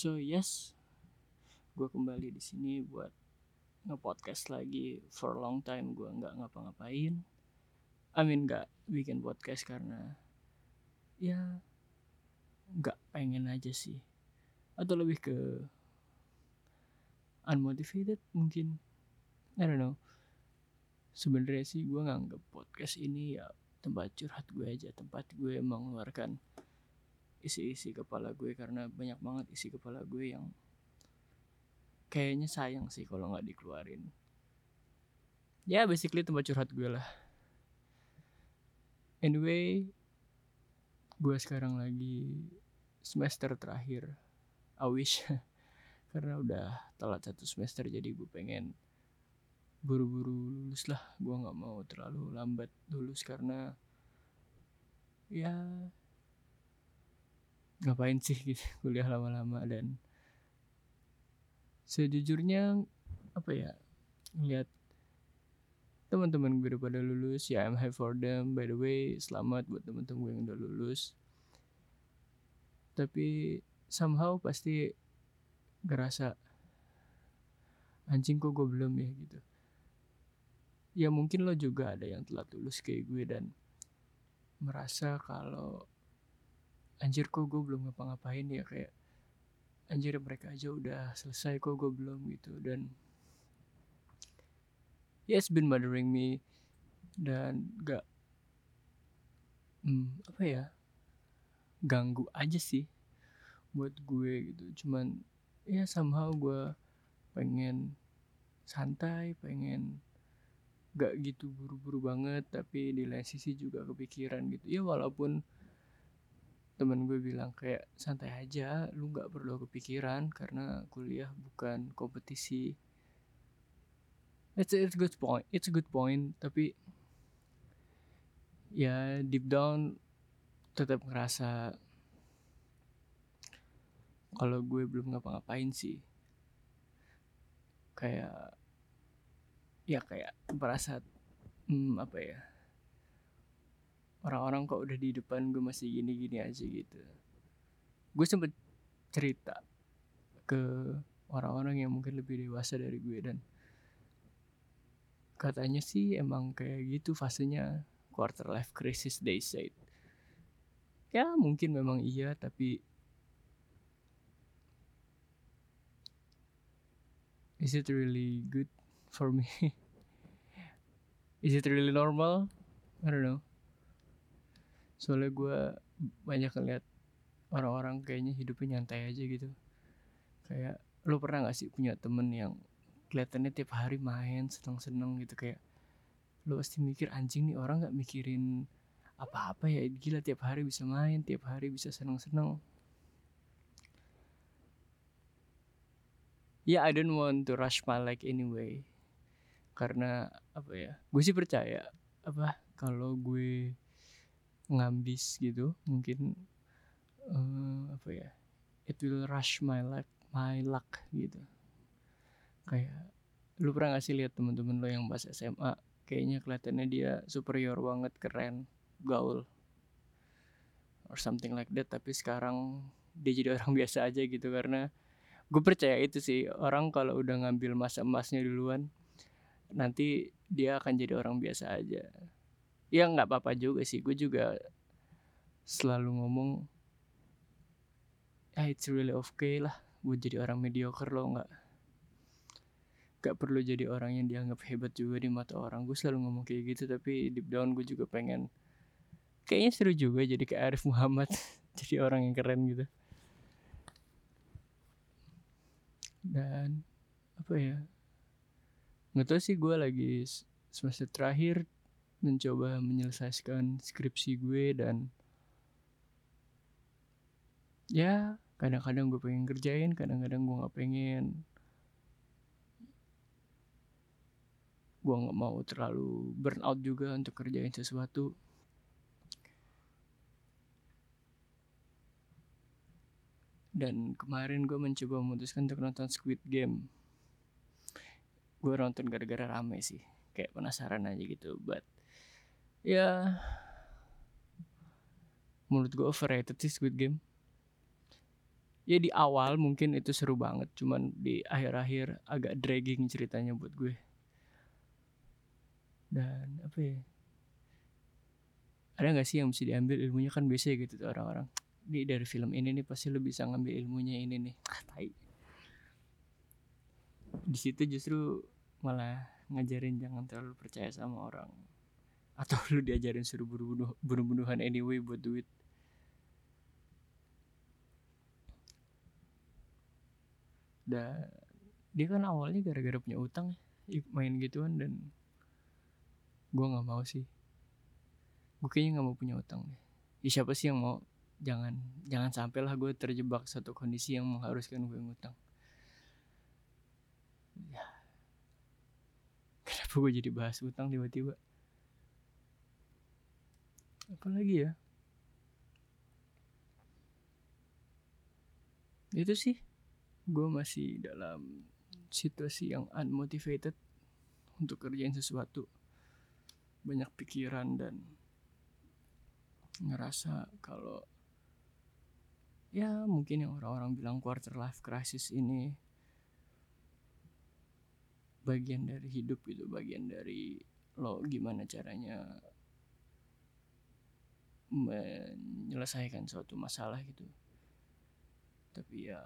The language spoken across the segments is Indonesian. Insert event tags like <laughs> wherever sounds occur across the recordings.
So yes, gue kembali di sini buat nge-podcast lagi for a long time gue nggak ngapa-ngapain. I mean nggak bikin podcast karena ya nggak pengen aja sih. Atau lebih ke unmotivated mungkin. I don't know. Sebenarnya sih gue nganggap podcast ini ya tempat curhat gue aja, tempat gue mengeluarkan isi-isi kepala gue karena banyak banget isi kepala gue yang kayaknya sayang sih kalau nggak dikeluarin. Ya basically tempat curhat gue lah. Anyway, gue sekarang lagi semester terakhir. I wish <laughs> karena udah telat satu semester jadi gue pengen buru-buru lulus lah gue nggak mau terlalu lambat lulus karena ya ngapain sih <laughs> gitu kuliah lama-lama dan sejujurnya apa ya lihat teman-teman gue udah pada lulus ya I'm happy for them by the way selamat buat teman-teman gue yang udah lulus. Tapi somehow pasti ngerasa anjing kok gue belum ya? gitu. Ya mungkin lo juga ada yang telat lulus kayak gue dan merasa kalau anjir kok gue belum ngapa-ngapain ya kayak anjir mereka aja udah selesai kok gue belum gitu. Dan ya it's been bothering me. Dan gak hmm, apa ya ganggu aja sih buat gue gitu. Cuman ya somehow gue pengen santai pengen gak gitu buru-buru banget tapi di lain sisi juga kepikiran gitu. Ya walaupun temen gue bilang kayak santai aja lu gak perlu kepikiran karena kuliah bukan kompetisi. It's a, it's a good point it's a good point tapi ya deep down tetap ngerasa kalau gue belum ngapa-ngapain sih. Kayak ya kayak merasa hmm, apa ya orang-orang kok udah di depan gue masih gini-gini aja gitu. Gue sempet cerita ke orang-orang yang mungkin lebih dewasa dari gue dan katanya sih emang kayak gitu fasenya quarter life crisis they said. Ya mungkin memang iya tapi is it really good for me? <laughs> Is it really normal? I don't know soalnya gue banyak ngeliat orang-orang kayaknya hidupnya nyantai aja gitu. Kayak lo pernah gak sih punya temen yang kelihatannya tiap hari main seneng-seneng gitu? Kayak lo pasti mikir anjing nih orang gak mikirin apa-apa ya? Gila tiap hari bisa main tiap hari bisa seneng-seneng. Ya yeah, I don't want to rush my life anyway. Karena apa ya gue sih percaya apa kalau gue ngambis gitu mungkin uh, apa ya it will rush my life my luck gitu. Kayak lu pernah gak sih lihat temen-temen lo yang pas SMA kayaknya kelihatannya dia superior banget keren gaul or something like that tapi sekarang dia jadi <laughs> orang biasa aja gitu. Karena gue percaya itu sih orang kalau udah ngambil masa emasnya duluan nanti dia akan jadi orang biasa aja ya nggak apa-apa juga sih. Gue juga selalu ngomong ya it's really okay lah gue jadi orang mediocre lo nggak gak perlu jadi orang yang dianggap hebat juga di mata orang. Gue selalu ngomong kayak gitu tapi deep down gue juga pengen kayaknya seru juga jadi kayak Arif Muhammad <laughs> jadi orang yang keren gitu. Dan apa ya nggak tahu sih gue lagi semester terakhir mencoba menyelesaikan skripsi gue dan ya kadang-kadang gue pengen kerjain kadang-kadang gue nggak pengen. Gue nggak mau terlalu burn out juga untuk kerjain sesuatu. Dan kemarin gue mencoba memutuskan untuk nonton Squid Game. Gue nonton gara-gara rame sih kayak penasaran aja gitu but ya. Menurut gue overrated sih Squid Game. Ya di awal mungkin itu seru banget cuman di akhir-akhir agak dragging ceritanya buat gue. Dan apa ya? Ada nggak sih yang bisa diambil ilmunya? Kan biasa gitu tuh orang-orang. Di dari film ini nih pasti lo bisa ngambil ilmunya ini nih. Ah, tai. Di situ justru malah ngajarin jangan terlalu percaya sama orang atau <laughs> lu diajarin suruh bunuh bunuh-bunuhan anyway buat duit? Dan dia kan awalnya gara-gara punya utang ya, main gituan dan gue nggak mau sih. Gue kayaknya nggak mau punya utang deh. Ya siapa sih yang mau? Jangan jangan sampai lah gue terjebak satu kondisi yang mengharuskan gue ngutang. Ya. Kenapa gue jadi bahas utang tiba-tiba apa lagi ya? Itu sih. Gue masih dalam situasi yang unmotivated untuk kerjain sesuatu. Banyak pikiran dan ngerasa kalau ya mungkin yang orang-orang bilang quarter life crisis ini bagian dari hidup itu bagian dari lo gimana caranya menyelesaikan suatu masalah gitu. Tapi ya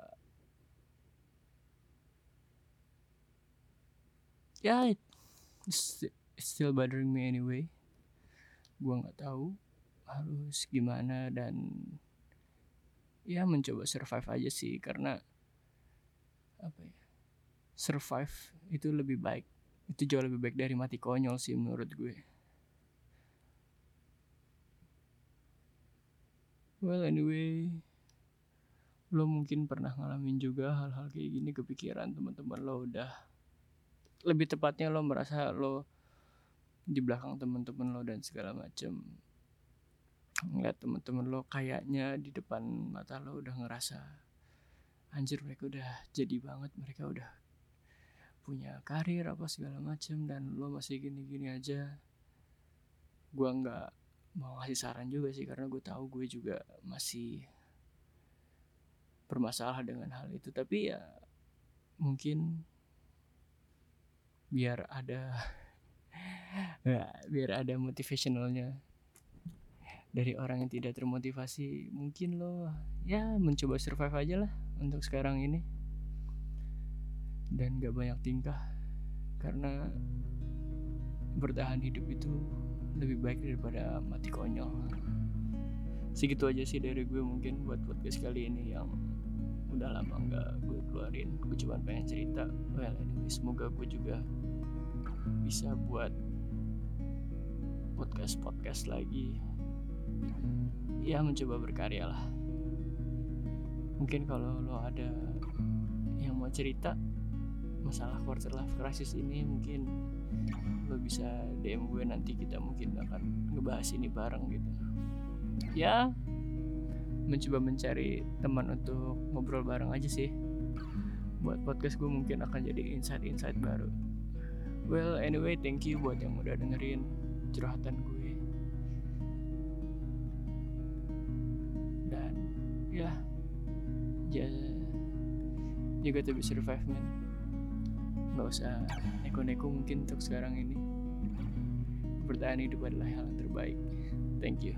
ya yeah, it's, still bothering me anyway. Gua nggak tahu harus gimana dan ya mencoba survive aja sih karena apa ya survive itu lebih baik itu jauh lebih baik dari mati konyol sih menurut gue well anyway lo mungkin pernah ngalamin juga hal-hal kayak gini kepikiran teman-teman lo udah. Lebih tepatnya lo merasa lo di belakang teman-teman lo dan segala macem. Ngeliat teman-teman lo kayaknya di depan mata lo udah ngerasa anjir mereka udah jadi banget mereka udah punya karir apa segala macem dan lo masih gini-gini aja. Gua nggak mau ngasih saran juga sih karena gue tahu gue juga masih bermasalah dengan hal itu. Tapi ya mungkin biar ada <laughs> ya, biar ada motivationalnya dari orang yang tidak termotivasi mungkin lo ya mencoba survive aja lah untuk sekarang ini. Dan gak banyak tingkah karena bertahan hidup itu lebih baik daripada mati konyol. Segitu aja sih dari gue mungkin buat podcast kali ini yang udah lama nggak gue keluarin. Gue cuma pengen cerita. Well anyway semoga gue juga bisa buat podcast podcast lagi ya mencoba berkarya lah. Mungkin kalau lo ada yang mau cerita masalah quarter life crisis ini mungkin lo bisa DM gue nanti kita mungkin akan ngebahas ini bareng gitu. Ya mencoba mencari teman untuk ngobrol bareng aja sih. Buat podcast gue mungkin akan jadi insight-insight baru. Well anyway thank you buat yang udah dengerin curhatan gue. Dan ya ya juga to be survive man nggak usah neko-neko mungkin untuk sekarang ini. Bertahan hidup adalah hal yang terbaik. Thank you